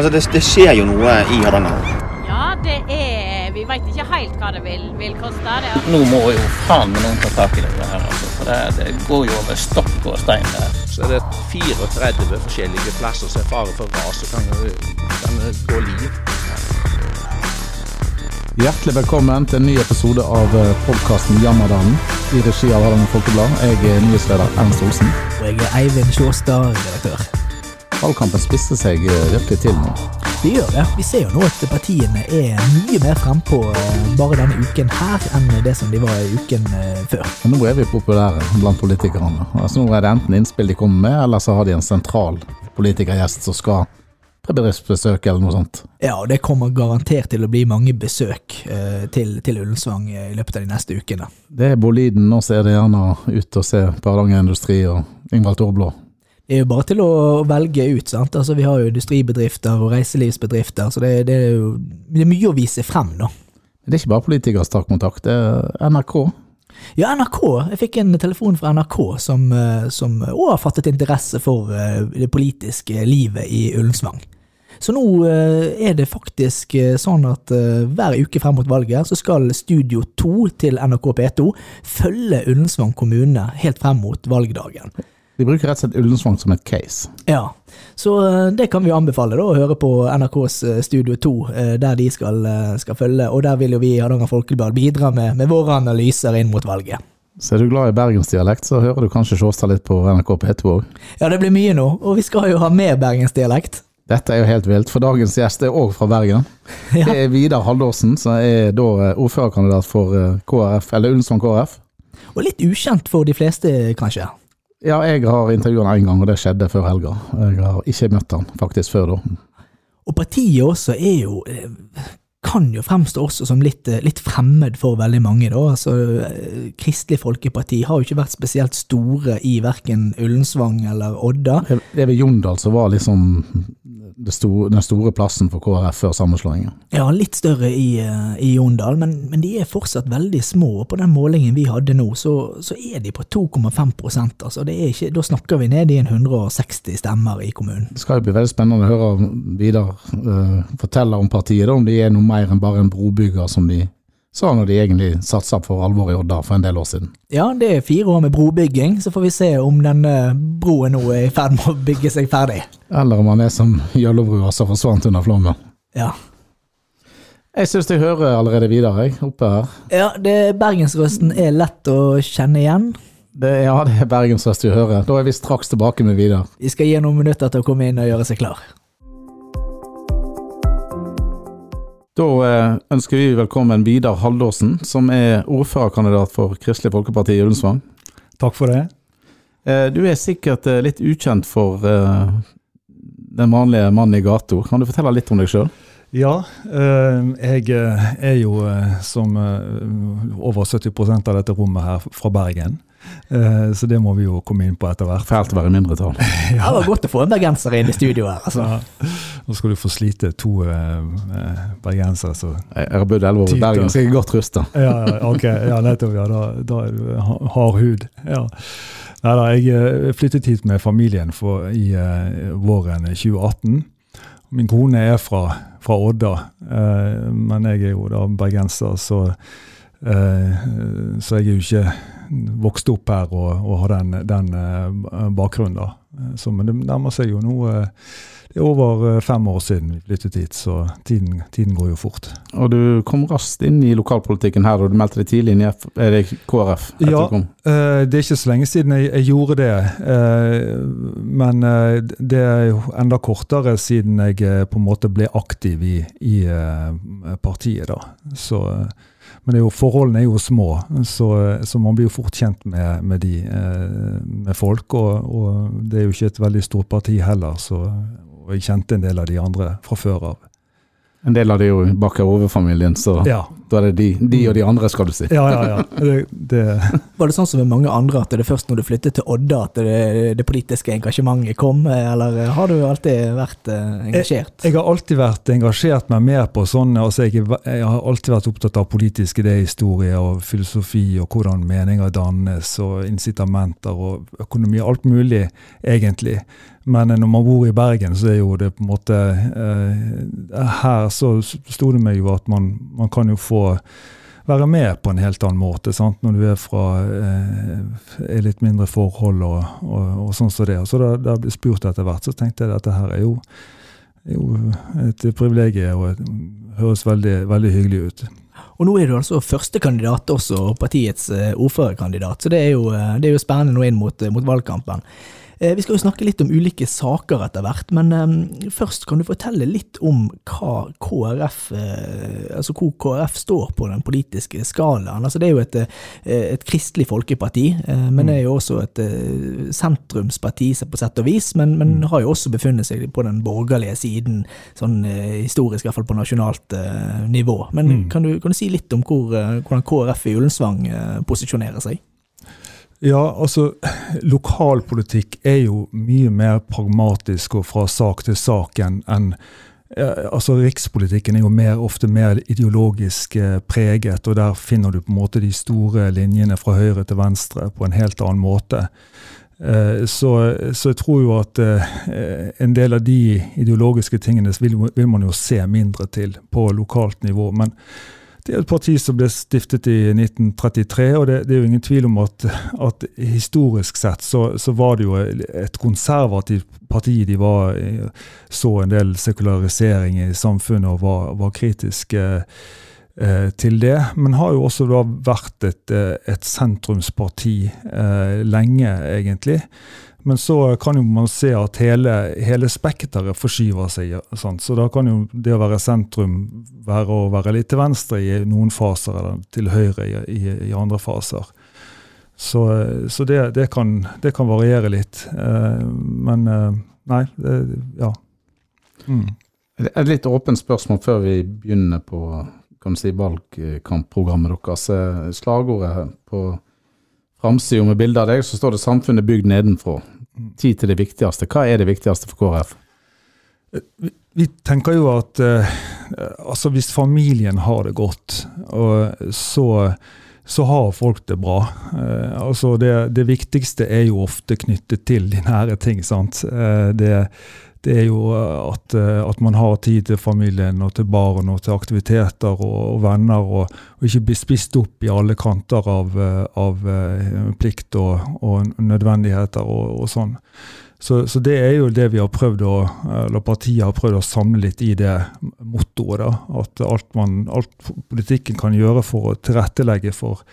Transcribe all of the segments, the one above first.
Altså, det, det skjer jo noe i Hardanger. Ja, det er Vi veit ikke helt hva det vil, vil koste. Det. Nå må jo faen meg noen ta tak i det her, altså. For det, det går jo over stokk og stein der. Så er det 34 forskjellige plasser som er fare for ras og kan, kan gå liv. Hjertelig velkommen til en ny episode av podkasten Jammerdalen i regi av Hardanger Folkeblad. Jeg er nyhetsleder Ernst Olsen. Og jeg er Eivind Sjåstad, redaktør. Valgkampen spisser seg virkelig til nå. Det gjør det. Vi ser jo nå at partiene er mye mer frempå bare denne uken her enn det som de var i uken eh, før. Men nå er vi populære blant politikerne. Altså Nå er det enten innspill de kommer med, eller så har de en sentral politikergjest som skal på bedriftsbesøk eller noe sånt. Ja, og det kommer garantert til å bli mange besøk eh, til, til Ullensvang i løpet av de neste ukene. Det er Boliden, og så er det gjerne ut og se Hardanger Industri og Ingvald Torblå. Er jo bare til å velge ut. sant? Altså Vi har jo industribedrifter og reiselivsbedrifter, så det, det er jo det er mye å vise frem, da. Det er ikke bare politikere som tar kontakt, det er NRK. Ja, NRK. Jeg fikk en telefon fra NRK som, som også har fattet interesse for det politiske livet i Ullensvang. Så nå er det faktisk sånn at hver uke frem mot valget så skal Studio 2 til NRK P2 følge Ullensvang kommune helt frem mot valgdagen. De bruker rett og slett Ullensvang som et case. Ja, så det kan vi anbefale da, å høre på NRKs Studio 2, der de skal, skal følge. Og der vil jo vi i Hardanger Folkeblad bidra med, med, våre analyser inn mot valget. Så er du glad i bergensdialekt, så hører du kanskje Sjåstad litt på NRK P2 òg. Ja, det blir mye nå, og vi skal jo ha mer bergensdialekt. Dette er jo helt vilt, for dagens gjest er òg fra Bergen. Ja. Det er Vidar Haldorsen, som er da ordførerkandidat for KrF, eller Ullensvang KrF. Og litt ukjent for de fleste, kanskje? Ja, jeg har intervjua han én gang, og det skjedde før helga. Jeg har ikke møtt han faktisk før da. Og partiet også er jo kan jo fremstå også som litt, litt fremmed for veldig mange. da. Altså, Kristelig Folkeparti har jo ikke vært spesielt store i verken Ullensvang eller Odda. Det er ved Jondal som var liksom store, den store plassen for KrF før sammenslåingen. Ja, litt større i, i Jondal, men, men, de er fortsatt veldig små. og På den målingen vi hadde nå, så, så er de på 2,5% altså det ikke, Da snakker vi ned i en 160 stemmer i kommunen. Det skal jo bli veldig spennende å høre Vidar uh, fortelle om partiet, da, om de er noe mer enn bare en brobygger, som de sa når de egentlig satsa for alvor i Odda for en del år siden. Ja, det er fire år med brobygging, så får vi se om denne broen nå er i ferd med å bygge seg ferdig. Eller om han er som Jøllobrua som forsvant under flommen. Ja. Jeg syns jeg hører allerede videre, jeg, oppe her. Ja, det, bergensrøsten er lett å kjenne igjen. Det, ja, det er bergensrøst vi hører. Da er vi straks tilbake med Vidar. Vi skal gi noen minutter til å komme inn og gjøre seg klar. Da ønsker vi velkommen Vidar Haldorsen, som er ordførerkandidat for Kristelig Folkeparti i Ullensvang. Takk for det. Du er sikkert litt ukjent for den vanlige mannen i gata. Kan du fortelle litt om deg sjøl? Ja, jeg er jo som over 70 av dette rommet her fra Bergen. Så det må vi jo komme inn på etter hvert. Fælt å være mindretall. ja. Det var godt å få en bergenser inn i studio her. altså. Ja. Nå skal du få slite to uh, bergensere. Så. Jeg har bodd elleve år i Bergen, så jeg er godt rusta. ja, okay. Ja, nettopp. Ja, da, da er du hard hud. Ja. Nei da, jeg flyttet hit med familien for, i uh, våren 2018. Min kone er fra, fra Odda, uh, men jeg er jo da bergenser, så, så jeg er jo ikke vokst opp her og, og har den, den bakgrunnen. da. Så, men det nærmer seg jo nå det er over fem år siden vi flyttet hit, så tiden, tiden, går jo fort. Og du kom raskt inn i lokalpolitikken her, og du meldte deg tidlig inn i F er det KrF? Ja, det er ikke så lenge siden jeg, jeg gjorde det. Men det er jo enda kortere siden jeg på en måte ble aktiv i, i partiet, da. Så men jo, forholdene er jo små, så, så, man blir jo fort kjent med, med de med folk. Og, og, det er jo ikke et veldig stort parti heller, så og jeg kjente en del av de andre fra før av. En del av det er jo bak overfamilien, så ja. da er det de, de, og de andre, skal du si. Ja, ja, ja. Det, det, Var det sånn som med mange andre, at det er først når du flyttet til Odda at det, det politiske engasjementet kom, eller har du alltid vært eh, engasjert? Jeg, jeg har alltid vært engasjert meg mer på sånne altså jeg, jeg, har alltid vært opptatt av politisk idéhistorie og filosofi og hvordan meninger dannes og incitamenter og økonomi. Alt mulig, egentlig. Men når man bor i Bergen, så er jo det på en måte eh, Her så sto det meg jo at man, man kan jo få være med på en helt annen måte. Sant? Når du er fra eh, litt mindre forhold og, og, og sånn som så det. Og så da, da ble spurt etter hvert, så tenkte jeg at dette her er jo, er jo et privilegium og høres veldig, veldig hyggelig ut. Og nå er du altså førstekandidat, også partiets eh, ordførerkandidat, så det er jo, eh, det er jo spennende nå inn mot, mot valgkampen. Eh, vi skal jo snakke litt om ulike saker etter hvert, men um, først kan du fortelle litt om hva KrF, uh, altså hvor KrF står på den politiske skalaen. Altså, det er jo et, et kristelig folkeparti, men det er jo også et sentrumsparti på sett og vis, men, men, mm. har jo også befunnet seg på den borgerlige siden, sånn historisk, i hvert fall på nasjonalt nivå. Men mm. kan, du, kan, du, si litt om hvor, hvordan KrF i Ullensvang posisjonerer seg? Ja, altså Lokalpolitikk er jo mye mer pragmatisk og fra sak til sak enn en, altså Rikspolitikken er jo mer, ofte mer ideologisk eh, preget, og der finner du på en måte de store linjene fra høyre til venstre på en helt annen måte. Eh, så, så, jeg tror jo at eh, en del av de ideologiske tingene vil, vil man jo se mindre til på lokalt nivå. men det er et parti som ble stiftet i 1933, og det, det er jo ingen tvil om at, at historisk sett så, så, var det jo et konservativt parti. De var, så en del sekularisering i samfunnet og var, var kritiske eh, til det. Men har jo også da vært et, eh, et sentrumsparti eh, lenge, egentlig. Men så kan jo man se at hele, hele spekteret forskyver seg. Sant? Så da kan jo det å være sentrum være å være litt til venstre i noen faser, eller til høyre i, i, andre faser. Så, så det, det, kan, det, kan, variere litt. Eh, men eh, nei, det, ja. Mm. Et litt åpent spørsmål før vi begynner på kan du si, valgkampprogrammet deres. Eh, slagordet på framsida med bilde av deg, så står det 'Samfunnet bygd nedenfra'. Tid til det viktigste. Hva er det viktigste for KrF? Vi, vi tenker jo at uh, altså hvis familien har det godt, og så, så har folk det bra. Altså det, det, viktigste er jo ofte knyttet til de nære ting. sant? Det det er jo eh, at, eh, at, man har tid til familien og til barn og til aktiviteter og, og venner, og, og, ikke bli spist opp i alle kanter av, eh, av plikt og, og, nødvendigheter og, sånn. Så, så, det er jo det vi har prøvd å, eller partiet har prøvd å samle litt i det mottoet. da, At alt, man, alt politikken kan gjøre for å tilrettelegge for,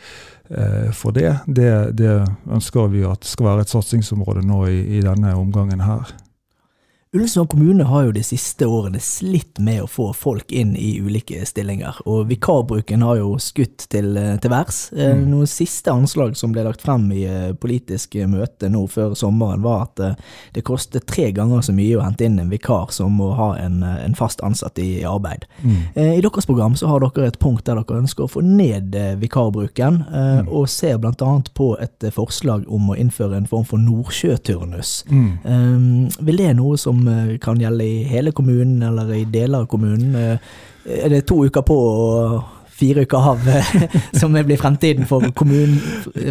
for det, det, det, ønsker vi at skal være et satsingsområde nå i, i denne omgangen her. Ullensvang kommune har jo de siste årene slitt med å få folk inn i ulike stillinger, og vikarbruken har jo skutt til, eh, til værs. Eh, mm. Noen siste anslag som ble lagt frem i eh, politisk møte nå før sommeren, var at det kostet tre ganger så mye å hente inn en vikar som å ha en, en fast ansatt i arbeid. Mm. I deres program så har dere et punkt der dere ønsker å få ned vikarbruken, mm. og ser annet på et forslag om å innføre en form for nordsjøturnus. Um, vil det noe som kan gjelde i hele kommunen eller i deler av kommunen. Eh, er det to uker på og fire uker av som blir fremtiden for, kommun,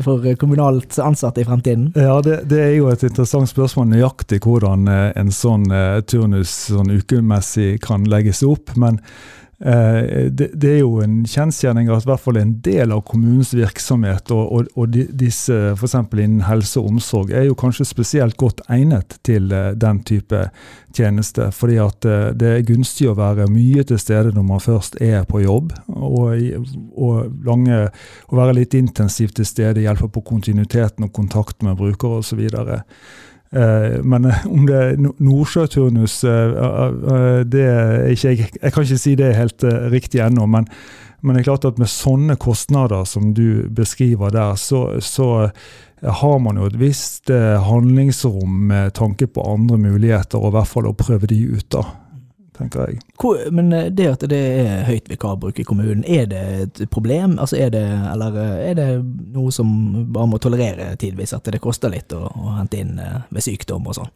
for kommunalt ansatte i fremtiden? Ja, det, det, er jo et interessant spørsmål nøyaktig hvordan eh, en sånn eh, turnus sånn ukemessig kan legges opp. men Eh, det, det, er jo en kjensgjerning at i hvert fall en del av kommunens virksomhet og, og, og disse f.eks. innen helse og omsorg er jo kanskje spesielt godt egnet til eh, den type tjeneste. Fordi at eh, det er gunstig å være mye til stede når man først er på jobb. Og, og lange, være litt intensivt til stede hjelper på kontinuiteten og kontakten med brukere osv. Eh, men eh, om det er nordsjøturnus eh, det er ikke, jeg, jeg kan ikke si det er helt riktig ennå. Men, men, det er klart at med sånne kostnader som du beskriver der, så, så har man jo et visst handlingsrom med tanke på andre muligheter, og i hvert fall å prøve de ut. da. Tenker jeg. Hvor, men eh, det at det er høyt vikarbruk i kommunen, er det et problem? Altså er det, eller eh, er det noe som bare må tolerere tidvis, at det koster litt å, å hente inn eh, ved sykdom og sånn?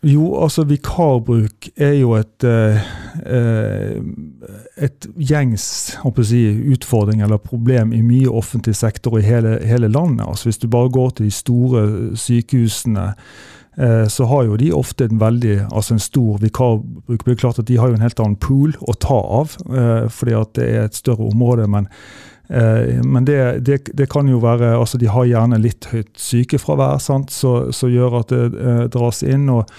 Jo, altså vikarbruk er jo et, et gjengs si, utfordring eller problem i mye offentlig sektor i hele, hele landet. Altså Hvis du bare går til de store sykehusene, eh, så har jo de ofte en veldig, altså en stor vikarbruk. Det er klart at De har jo en helt annen pool å ta av, eh, fordi at det er et større område. men Eh, men det, det, det, kan jo være altså De har gjerne litt høyt sykefravær, sant, så, så gjør at det eh, dras inn. og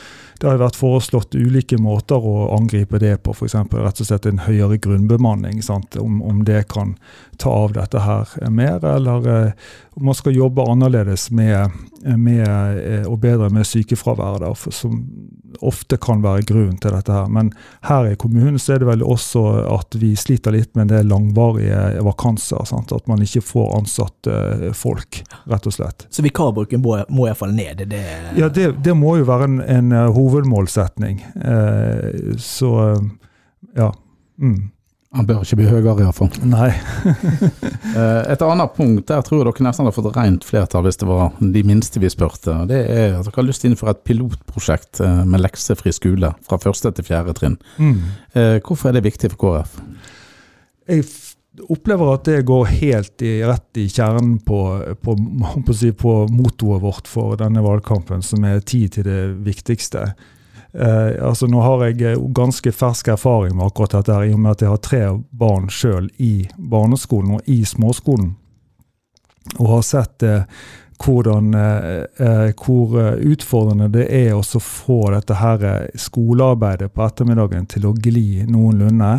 Det har vært foreslått ulike måter å angripe det på, f.eks. rett og slett en høyere grunnbemanning. Om, om, det kan ta av dette her mer, eller eh, om man skal jobbe annerledes med, med eh, og bedre med sykefraværet, som ofte kan være grunnen til dette. her. Men her i kommunen så er det vel også at vi sliter litt med det langvarige vakanser. Sant? At man ikke får ansatt uh, folk, rett og slett. Så vikarbruken må, må iallfall ned? Det... Ja, det, det, må jo være en, en uh, hovedmålsetning. Uh, så ja. Mm. Han bør ikke bli høyere, iallfall. Nei. Eh, et annet punkt, der tror jeg dere nesten hadde fått rent flertall hvis det var de minste vi spurte. Det er at dere har lyst til å innføre et pilotprosjekt eh, med leksefri skole fra første til fjerde trinn. Mm. Eh, hvorfor er det viktig for KrF? Jeg opplever at det går helt i, rett i kjernen på, på, på, på motoet vårt for denne valgkampen, som er tid til det viktigste. Eh, altså Nå har jeg eh, ganske fersk erfaring med akkurat dette, her, i og med at jeg har tre barn sjøl i barneskolen og i småskolen. Og har sett eh, hvordan, eh, eh hvor utfordrende det er å få dette her skolearbeidet på ettermiddagen til å gli noenlunde.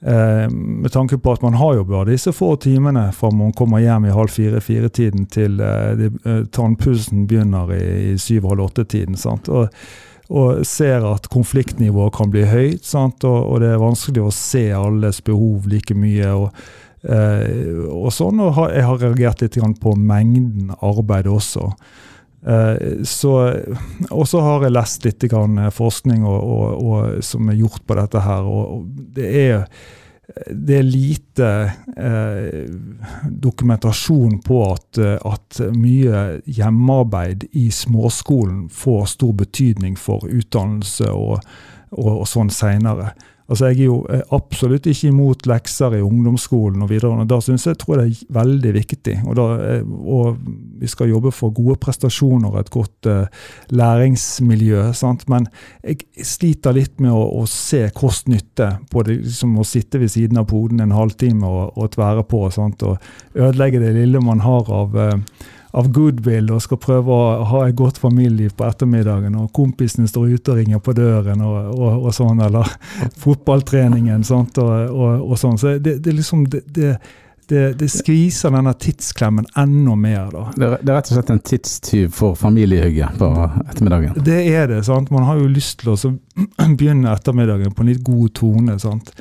Eh, med tanke på at man har jo bare disse få timene fra man kommer hjem i halv fire-fire-tiden til eh, tannpussen begynner i, i syv-halv åtte-tiden. Og og ser at konfliktnivået kan bli høyt. Og, og, det er vanskelig å se alles behov like mye. og, eh, og sånn, og jeg har reagert litt på mengden arbeid også. Eh, og så har jeg lest litt forskning og, og, som er gjort på dette her. og det er det er lite eh, dokumentasjon på at, eh, at, mye hjemmearbeid i småskolen får stor betydning for utdannelse og, og, og sånn seinere. Altså, Jeg er jo eh, absolutt ikke imot lekser i ungdomsskolen og videre. Da synes jeg, tror jeg det er veldig viktig. Og, da, eh, og vi skal jobbe for gode prestasjoner og et godt uh, læringsmiljø. Sant? Men jeg sliter litt med å, å se kost-nytte på det, liksom å sitte ved siden av poden en halvtime og, og tvære på sant? og ødelegge det lille man har av uh, av goodwill og skal prøve å ha et godt familieliv på ettermiddagen, og kompisene står ute og ringer på døren og, og, og sånn, eller fotballtreningen sant, og, og, sånn. Så det, det liksom det, det, det, skviser denne tidsklemmen enda mer. da. Det er, det er rett og slett en tidstyv for familiehygge på ettermiddagen? Det er det. sant? Man har jo lyst til å begynne ettermiddagen på en litt god tone. sant?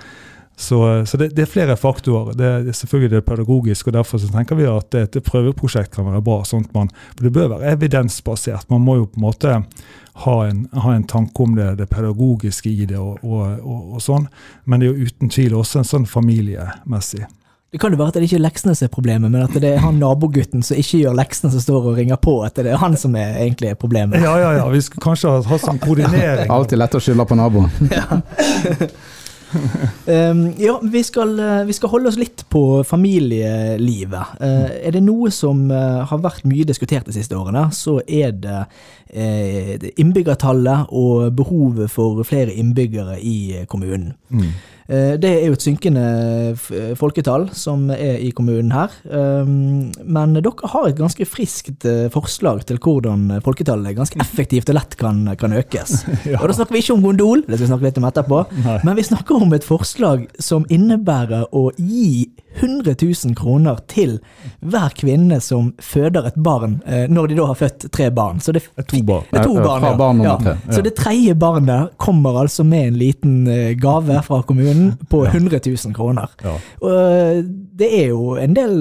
Så, så det, det, er flere faktorer. Det, det, er selvfølgelig det pedagogiske, og derfor tenker vi at et prøveprosjekt kan være bra. sånn at man, for Det bør være evidensbasert. Man må jo på en måte ha en, ha en tanke om det, det, pedagogiske i det, og, og, og, og, sånn. men det er jo uten tvil også en sånn familiemessig. Det kan jo være at det ikke er leksene som er problemet, men at det er han nabogutten som ikke gjør leksene, som står og ringer på. At det er han som er egentlig problemet. Ja, ja, ja. Vi skulle kanskje ha hatt sånn koordinering. Alltid lett å skylde på naboen. ja. Um, ja, vi skal, eh, vi skal, holde oss litt på familielivet. Uh, er det noe som uh, har vært mye diskutert de siste årene, så er det uh, innbyggertallet og behovet for flere innbyggere i kommunen. Mm. Eh, det er jo et synkende folketall som er i kommunen her. Ehm, men dere har et ganske friskt eh, forslag til hvordan folketallet ganske effektivt og lett kan, kan økes. ja. Og da snakker vi ikke om gondol, det skal vi snakke litt om etterpå, Nei. men vi snakker om et forslag som innebærer å gi 100 000 kroner til hver kvinne som føder et barn, eh, når de da har født tre barn. Så det, to barn. Det er to barn, ja. barn ja. Så det tredje barnet kommer altså med en liten gave fra kommunen på 100 000 kroner. Ja. Og eh, det er jo en del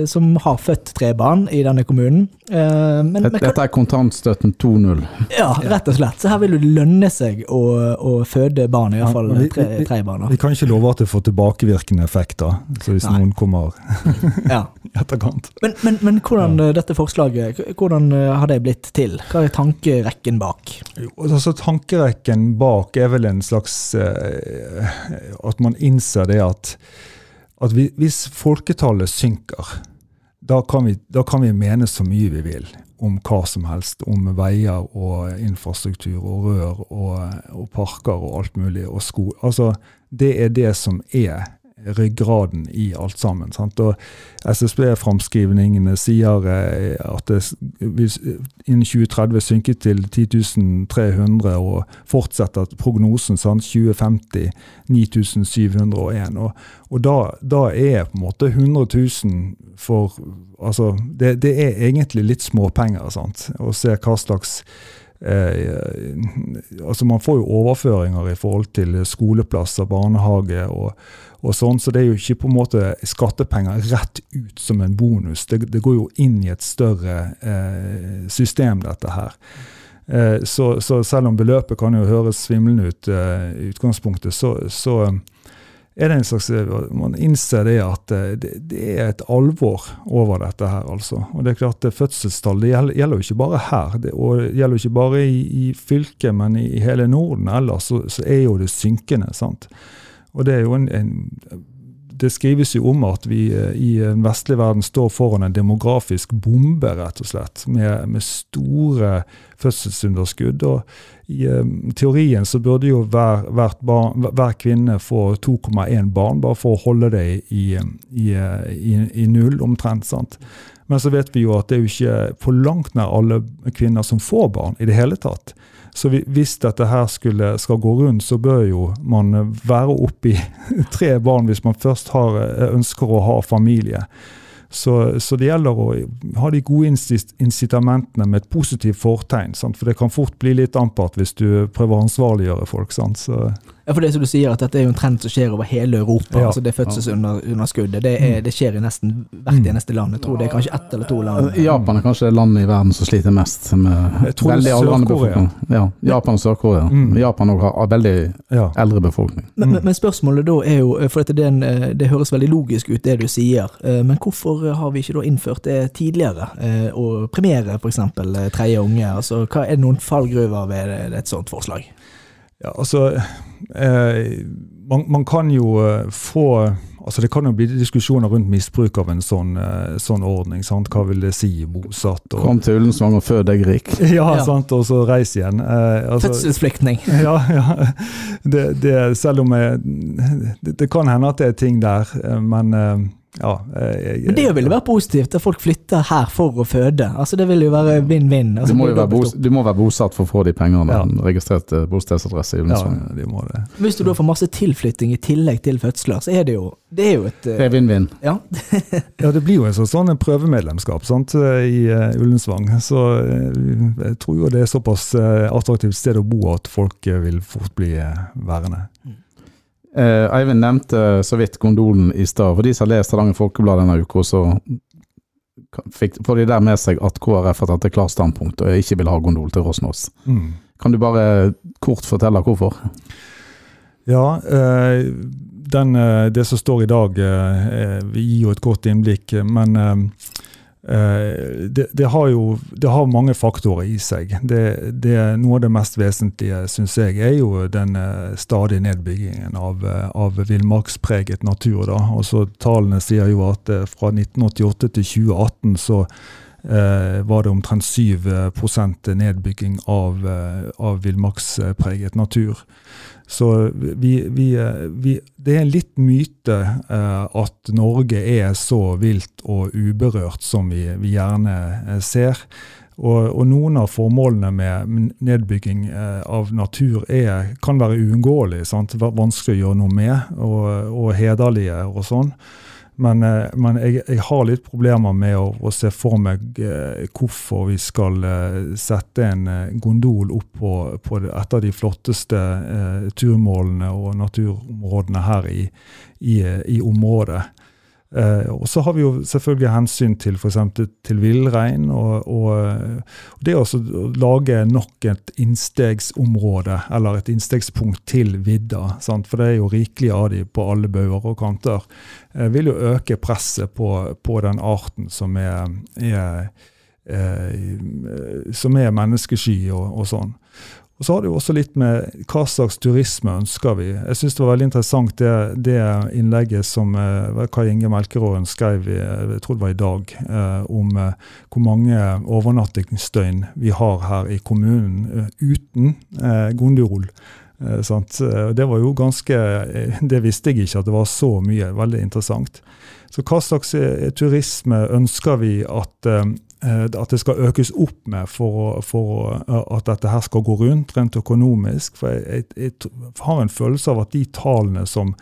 eh, som har født tre barn i denne kommunen. Men, dette, men Dette er kontantstøtten 2.0. ja, rett og slett. Så her vil det lønne seg å, å føde barn, i hvert fall Ja, tre, tre barn. Vi kan ikke love at det får tilbakevirkende effekt, da. Så hvis Nei. noen kommer Ja. etterkant. Men, men, men hvordan ja. dette forslaget, hvordan eh, har det blitt til? Hva er tankerekken bak? Jo, altså Tankerekken bak er vel en slags eh, At man innser det at, at vi, hvis folketallet synker, da kan, vi, da kan vi mene så mye vi vil om hva som helst. Om veier og infrastruktur og rør og, og parker og alt mulig. Og sko. Altså, det er det som er ryggraden i alt sammen. Sant? Og SSB-framskrivningene sier eh, at det vil innen 2030 synke til 10.300, og fortsetter prognosen sant? 2050 9701. Og, og da, da er på en måte 100 000 for Altså, det, det er egentlig litt småpenger, sant? Å se hva slags Eh, altså Man får jo overføringer i forhold til skoleplasser, barnehage og, og sånn, så det er jo ikke på en måte skattepenger rett ut som en bonus. Det, det går jo inn i et større eh, system, dette her. Eh, så, så selv om beløpet kan jo høres svimlende ut eh, i utgangspunktet, så, så er det en slags Man innser det at eh, det, det er et alvor over dette her, altså. Og det er klart Fødselstall det gjelder, gjelder jo ikke bare her, det, og det gjelder jo ikke bare i, i fylket, men i, i hele Norden ellers så, så er jo det synkende. sant? Og det er jo en, en det skrives jo om at vi eh, i den vestlige verden står foran en demografisk bombe, rett og slett, med, med store fødselsunderskudd. og I eh, teorien så burde jo hver, barn, hver kvinne få 2,1 barn, bare for å holde det i, i, i, i null, omtrent. sant? Men så vet vi jo at det er jo ikke på langt nær alle kvinner som får barn i det hele tatt. Så vi, hvis dette her skulle, skal gå rundt, så bør jo man være oppe i tre barn hvis man først har, eh, ønsker å ha familie. Så, så det gjelder å ha de gode incitamentene med et positivt fortegn. Sant? For det kan fort bli litt ampert hvis du prøver å ansvarliggjøre folk. Sant? Så, Ja, for det som du sier, at dette er jo en trend som skjer over hele Europa. Ja. altså Det fødselsunderskuddet. Det, er, det skjer i nesten hvert Mm. eneste land. Jeg tror det er kanskje ett eller to land. Japan er kanskje det landet i verden som sliter mest med Jeg tror det veldig aldrende befolkning. Ja, Japan og Sør-Korea. Mm. Japan også har veldig ja. eldre befolkning. Men, men, men spørsmålet da er jo, for dette, det, en, eh, det høres veldig logisk ut det du sier, eh, men hvorfor har vi ikke da innført det tidligere? eh, Å premiere f.eks. tredje unge? altså hva Er det noen fallgruver ved et sånt forslag? Ja, altså eh, man, man kan jo eh, få altså Det kan jo bli diskusjoner rundt misbruk av en sånn, eh, sånn ordning. Sant? Hva vil det si, bosatt? Og, Kom til Ullensvang og fød deg rik. ja, Ja. sant, og så reis igjen. Eh, altså, Fødselsflyktning. ja, ja. Det, det, selv om jeg, det, det kan hende at det er ting der, eh, men eh, ja. jeg, Jeg, Men det ville være positivt, at folk flytter her for å føde. Altså Det vil jo være vinn-vinn. Du Altså, jo opp. du må være bosatt for å få de pengene. Ja. Registrert eh, bostedsadresse i ja, Ullensvang. de må det. Hvis du da får masse tilflytting i tillegg til fødsler, så er det jo, det er jo et Det eh, er vinn-vinn. Ja. Ja, det blir jo en sånn, sånn en prøvemedlemskap sant, i uh, Ullensvang. Så eh, jeg tror jo det er såpass eh, attraktivt sted å bo at folk eh, vil fort bli eh, værende. Eh, Eivind nevnte så vidt gondolen i stad. For de som har lest Hardanger Folkeblad denne uka, så fikk, får de der med seg at KrF har tatt et klart standpunkt og ikke vil ha gondol til Rosnås. Mm. Kan du bare kort fortelle hvorfor? Ja, eh, den, eh, det som står i dag, eh, eh, gir jo et kort innblikk, men eh, det, det har jo det har mange faktorer i seg. Det, det, noe av det mest vesentlige, syns jeg, er jo den eh, stadige nedbyggingen av, eh, av villmarkspreget natur. Da. Også, tallene sier jo at eh, fra 1988 til 2018 så eh, var det omtrent 7% nedbygging av, eh, av villmarkspreget natur. Så vi, vi, eh, vi, det er en litt myte eh, at Norge er så vilt og uberørt som vi, vi gjerne eh, ser. Og, og noen av formålene med nedbygging av natur er, kan være uunngåelige. Vanskelig å gjøre noe med, og, og hederlige og sånn. Men, eh, men jeg, jeg, har litt problemer med å, å se for meg eh, hvorfor vi skal eh, sette en eh, gondol opp på, på et av de flotteste eh, turmålene og naturområdene her i, i, i området. Eh, og så har vi jo selvfølgelig hensyn til f.eks. til villrein. Og, og, det å lage nok et innstegsområde, eller et innstegspunkt til vidda, sant? for det er jo rikelig av de på alle bauger og kanter, eh, vil jo øke presset på, på den arten som er, er eh, som er menneskesky og, og sånn. Og Så har det jo også litt med hva slags turisme ønsker vi. Jeg syns det var veldig interessant det, det innlegget som eh, Kai Inge Melkeråen skrev i, jeg tror det var i dag, eh, om eh, hvor mange overnattingsdøgn vi har her i kommunen eh, uten eh, gondol. Det var jo ganske Det visste jeg ikke at det var så mye. Veldig interessant. Så hva slags turisme ønsker vi at at det skal økes opp med for, for, eh, at dette her skal gå rundt, rent økonomisk. For jeg, jeg, jeg har en følelse av at de tallene som,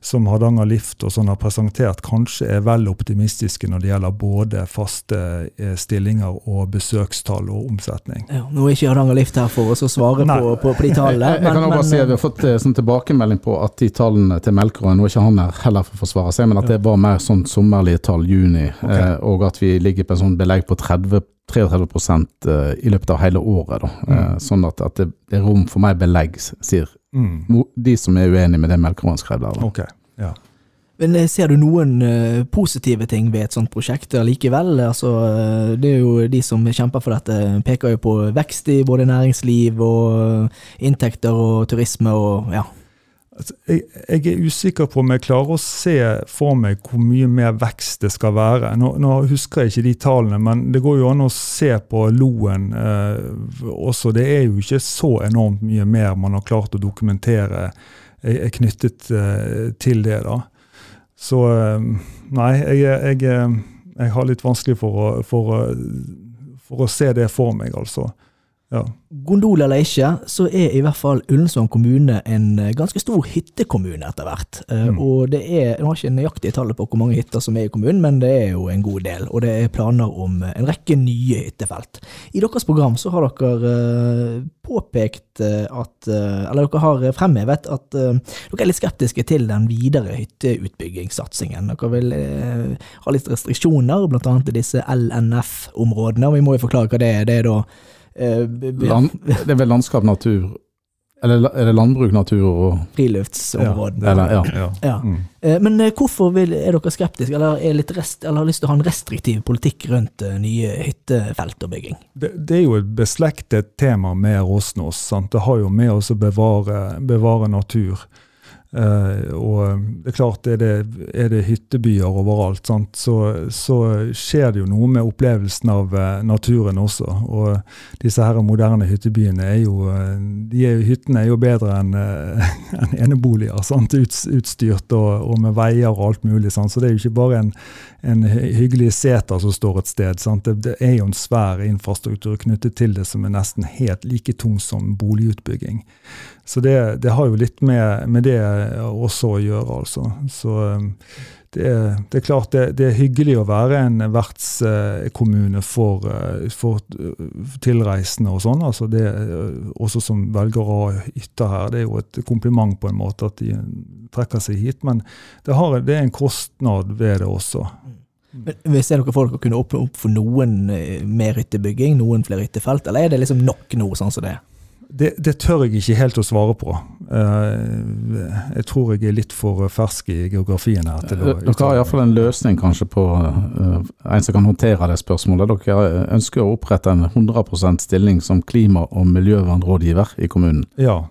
som Hardanger Lift og sånn har presentert, kanskje er vel optimistiske når det gjelder både faste eh, stillinger og besøkstall og omsetning. Ja, nå er ikke Hardanger Lift her for oss å svare på, på, på, de tallene. Men, jeg kan bare si at Vi har fått sånn tilbakemelding på at de tallene til Melkerøen, nå er ikke han her heller for å forsvare seg, men at det var mer sånn sommerlige tall, juni, okay. eh, og at vi ligger på en sånn belegg på 30 33 eh, i løpet av hele året. Da. Mm. Eh, sånn at, at, det er rom for mer belegg, sier mm. de som er uenig med det Melkeråen skrev der. Da. Okay. Ja. Men eh, Ser du noen positive ting ved et sånt prosjekt likevel? Altså, det er jo De som kjemper for dette, peker jo på vekst i både næringsliv og inntekter og turisme og ja, jeg, jeg, er usikker på om jeg klarer å se for meg hvor mye mer vekst det skal være. Nå, nå husker jeg ikke de tallene, men det går jo an å se på Loen eh, også. Det er jo ikke så enormt mye mer man har klart å dokumentere er knyttet eh, til det. da. Så eh, nei, jeg, jeg, jeg, har litt vanskelig for å, for, for å se det for meg, altså. Ja. Gondol eller ikke, så er i hvert fall Ullensvang kommune en eh, ganske stor hyttekommune etter hvert. Eh, mm. Og det er, Jeg har ikke nøyaktige tallet på hvor mange hytter som er i kommunen, men det er jo en god del. Og det er planer om en rekke nye hyttefelt. I deres program så har dere uh, påpekt at Eller dere har fremhevet at dere er litt skeptiske til den videre hytteutbyggingssatsingen. Dere vil ha litt restriksjoner, annet i disse LNF-områdene. og Vi må jo forklare hva det er. Det er da Eh, Land, det er vel landskap, natur Eller er det landbruk, natur og Friluftsområdene. Ja. ja. ja. ja. Mm. Eh, men eh, hvorfor vil, er dere skeptiske, eller, rest, eller, har lyst til å ha en restriktiv politikk rundt nye hyttefelt og bygging? Det, det, er jo et beslektet tema med Rosnos. Sant? Det har jo med oss å bevare, bevare natur. Uh, og um, det er klart, er det, er det hyttebyer overalt? Så, så, skjer det jo noe med opplevelsen av uh, naturen også. Og disse her moderne hyttebyene er jo uh, de er, Hyttene er jo bedre enn en eneboliger. Ut, utstyrt og, og, med veier og alt mulig. Sant? Så det er jo ikke bare en, en hyggelig seter som står et sted. Det, det, er jo en svær infrastruktur knyttet til det som er nesten helt like tung som boligutbygging. Så det, det, har jo litt med, med, det også å gjøre, altså. Så um, det er, det er klart det, det, er hyggelig å være en vertskommune for, uh, for tilreisende og sånn. altså det Også som velger å ha hytter her. Det er jo et kompliment på en måte at de trekker seg hit. Men det, har, det er en kostnad ved det også. Men Ser dere folk å kunne åpne opp for noen eh, mer hyttebygging, noen flere hyttefelt, eller er det liksom nok nå, sånn som det er? Det, det, tør jeg ikke helt å svare på. Uh, jeg tror jeg er litt for fersk i geografien her. til å Dere har iallfall en løsning kanskje på uh, en som kan håndtere det spørsmålet. Dere ønsker å opprette en 100% stilling som klima- og miljøvernrådgiver i kommunen. Ja.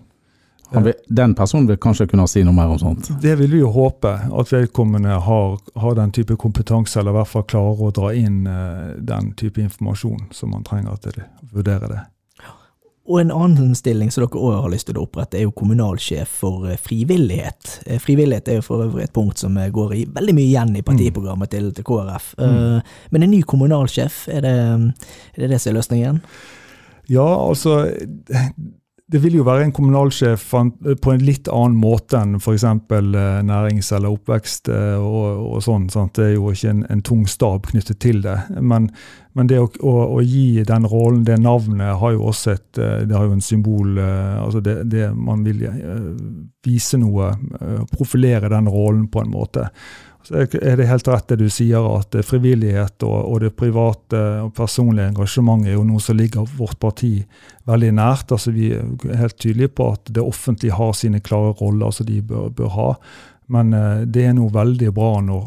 Den personen vil kanskje kunne si noe mer om sånt? Det vil vi jo håpe. At vedkommende har, har den type kompetanse, eller i hvert fall klarer å dra inn den type informasjon som man trenger til å vurdere det. Og en annen stilling som dere òg har lyst til å opprette, er jo kommunalsjef for eh, frivillighet. Eh, frivillighet er jo for øvrig et punkt som eh, går i veldig mye igjen i partiprogrammet til, til KrF. Mm. Men en ny kommunalsjef, er det, er det det som er løsningen? Ja, altså det vil jo være en kommunalsjef på en litt annen måte enn f.eks. nærings- eller oppvekst eh, og, og sånn. Sant? Det er jo ikke en, en tung stab knyttet til det. Men, men det å, å, å gi den rollen, det navnet, har jo også et eh, det har jo en symbol eh, altså det, det Man vil eh, vise noe, eh, profilere den rollen på en måte. Så er det helt rett det du sier, at eh, frivillighet og, og det private og personlige engasjementet er jo noe som ligger vårt parti veldig nært. Altså Vi er helt tydelige på at det offentlige har sine klare roller som de bør, bør ha. Men eh, det er noe veldig bra når,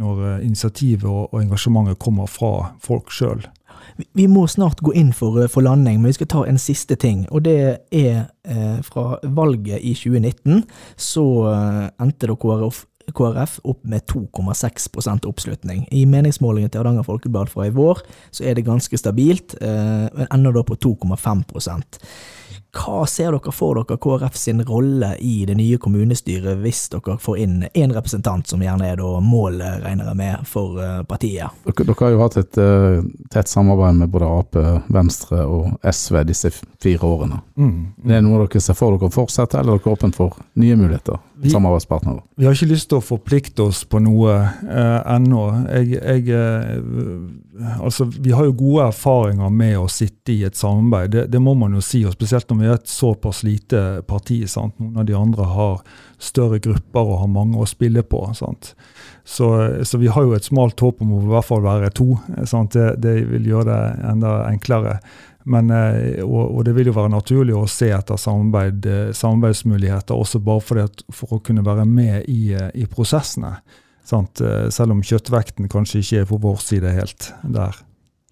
når eh, initiativet og, og engasjementet kommer fra folk sjøl. Vi- må snart gå inn for, for landing, men vi skal ta en siste ting. Og det er eh, fra valget i 2019 så endte da KrF, KrF opp med 2,6% oppslutning. I meningsmålingen til Hardanger Folkeblad fra i vår så er det ganske stabilt, eh, men ender da på 2,5 Hva ser dere for dere KrF sin rolle i det nye kommunestyret hvis dere får inn én representant, som gjerne er da målet, regner jeg med, for eh, partiet? Dere, dere har jo hatt et eh, tett samarbeid med både Ap, Venstre og SV disse fire årene. Mm. Det er noe dere ser for dere å fortsette, eller er dere åpne for nye muligheter? Vi- Samarbeidspartnere? Vi har ikke lyst til å forplikte oss på noe eh, ennå. Jeg, jeg, eh, altså, vi har jo gode erfaringer med å sitte i et samarbeid, det, det må man jo si. og Spesielt når vi er et såpass lite parti. Sant? Noen av de andre har større grupper og har mange å spille på. Sant? Så, så vi har jo et smalt håp om å i hvert fall være to. Sant? Det, det vil gjøre det enda enklere. Men, eh, og, og det vil jo være naturlig å se etter samarbeid, eh, samarbeidsmuligheter, også bare at- for å kunne være med i, eh, i prosessene. Sant? Selv om kjøttvekten kanskje ikke er på vår side helt der.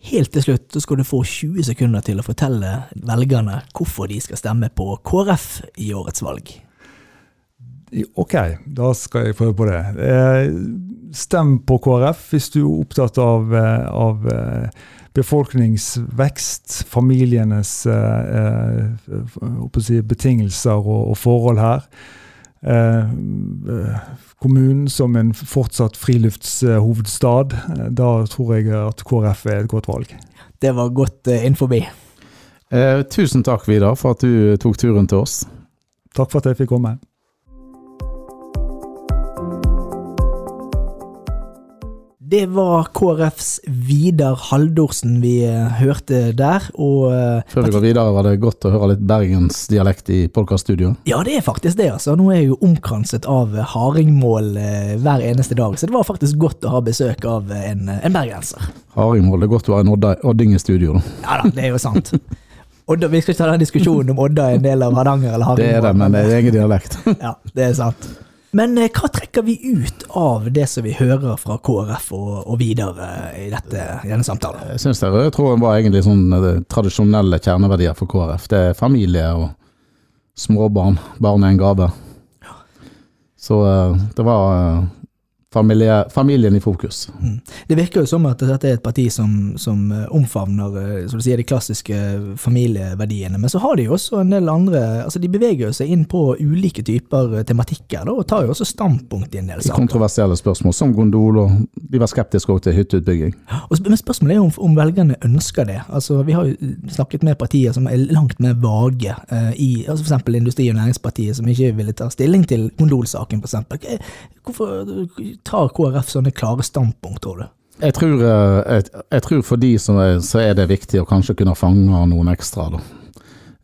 Helt til slutt så skal du få 20 sekunder til å fortelle velgerne hvorfor de skal stemme på KrF i årets valg. Ok, da skal jeg prøve på det. Stem på KrF hvis du er opptatt av, av befolkningsvekst, familienes eh, eh, si, betingelser og, og forhold her. Eh, eh, kommunen som en fortsatt friluftshovedstad. Eh, da tror jeg at KrF er et godt valg. Det var godt eh, inn forbi. Eh, tusen takk, Vidar, for at du tok turen til oss. Takk for at jeg fikk komme. Det var KrFs Vidar Haldorsen vi eh, hørte der, og eh, Før vi går videre, var det godt å høre litt bergensdialekt i podkaststudioet? Ja, det er faktisk det, altså. Nå er jeg jo omkranset av hardingmål eh, hver eneste dag, så det var faktisk godt å ha besøk av en, en bergenser. Hardingmål, det er godt å være en odding i studio. da. Ja da, det er jo sant. Odda, vi skal ikke ta den diskusjonen om Odda er en del av Hardanger eller Det er det, men det er egen dialekt. Ja, det er sant. Men eh, hva trekker vi ut av det som vi hører fra KrF og, og videre i, dette, i denne samtalen? Jeg syns den røde tråden var egentlig sånn eh, tradisjonelle kjerneverdier for KrF. Det er familie og småbarn. Barn er en gave. Så eh, det var familie, familien i fokus. Det virker jo som at dette er et parti som, som eh, omfavner eh, som sier, de klassiske familieverdiene, men så har de jo også en del andre altså De beveger seg inn på ulike typer eh, tematikker da, og tar jo også standpunkt i en del saker. kontroversielle spørsmål, som gondol, og de var skeptiske til hytteutbygging. Men spørsmålet er om, om velgerne ønsker det. Altså, Vi har jo snakket med partier som er langt mer vage, eh, i altså f.eks. Industri- og Næringspartiet, som ikke ville ta stilling til gondolsaken, f.eks. Hvorfor tar KrF sånne klare standpunkt, tror du? Jeg tror, eh, jeg, jeg tror for de som er, så er det viktig å kanskje kunne fange noen ekstra. Da.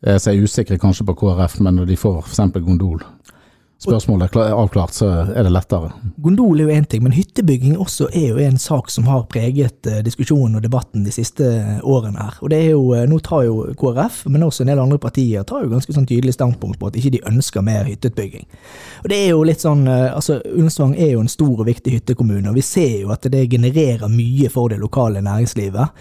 Jeg er usikker kanskje på KrF, men når de får f.eks. gondol, spørsmålet er avklart, så er det lettere. Gondol er jo én ting, men hyttebygging også er jo en sak som har preget eh, diskusjonen og debatten de siste eh, årene her. Og det er jo, eh, Nå tar jo KrF, men også en del andre partier, tar jo ganske sånn tydelig standpunkt på at ikke de ønsker mer hytteutbygging. Og det er jo litt sånn, altså Ullensvang er jo en stor og viktig hyttekommune, og vi ser jo at det genererer mye for det lokale næringslivet.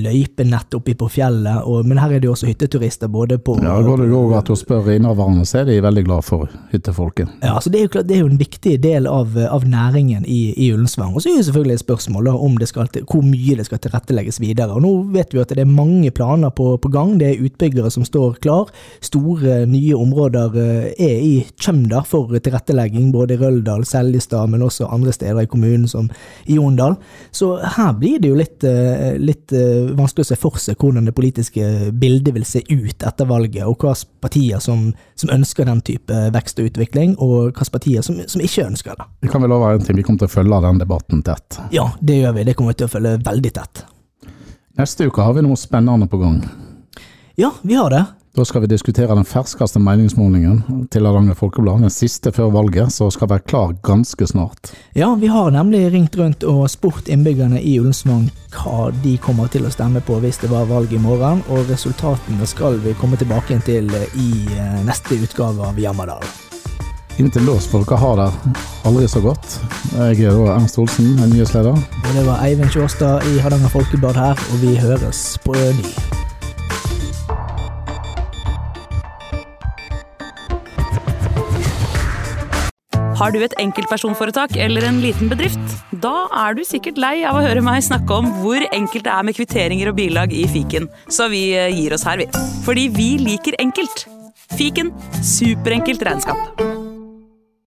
Løypenett oppi på fjellet, og, men her er det jo også hytteturister både på Ja, Går det over til å spørre innehaverne, så er de veldig glad for hyttefolk. Folket. Ja, altså det, er jo klart, det er jo en viktig del av, av næringen i, i Ullensvang. Og så er jo selvfølgelig et spørsmål da, om det skal, hvor mye det skal tilrettelegges videre. Og Nå vet vi at det er mange planer på, på gang. Det er utbyggere som står klar. Store, nye områder eh, er i kjømda for tilrettelegging, både i Røldal, Seljestad, men også andre steder i kommunen, som i Jondal. Så her blir det jo litt, eh, litt eh, vanskelig å se for seg hvordan det politiske bildet vil se ut etter valget, og hvilke partier som, som ønsker den type vekst og utvikling, og hvilke partier som, som ikke ønsker det. Vi kan vel love en ting, vi kommer til å følge den debatten tett. Ja, det gjør vi. Det kommer vi til å følge veldig tett. Neste uke har vi noe spennende på gang. Ja, vi har det. Da skal vi diskutere den ferskeste meningsmålingen til Hardanger Folkeblad, den siste før valget, så skal være klar ganske snart. Ja, vi har nemlig ringt rundt og spurt innbyggerne i Ullensvang hva de kommer til å stemme på hvis det var valg i morgen, og resultatene skal vi komme tilbake til i eh, neste utgave av Jammerdal. Inntil da får dere ha det aldri så godt. Jeg er da Ernst Olsen, en nyhetsleder. Og det var Eivind Sjåstad i Hardanger Folkeblad her, og vi høres på ny. Har du et enkeltpersonforetak eller en liten bedrift? Da er du sikkert lei av å høre meg snakke om hvor enkelt det er med kvitteringer og bilag i fiken, så vi eh, gir oss her, vi. Fordi vi liker enkelt. Fiken superenkelt regnskap.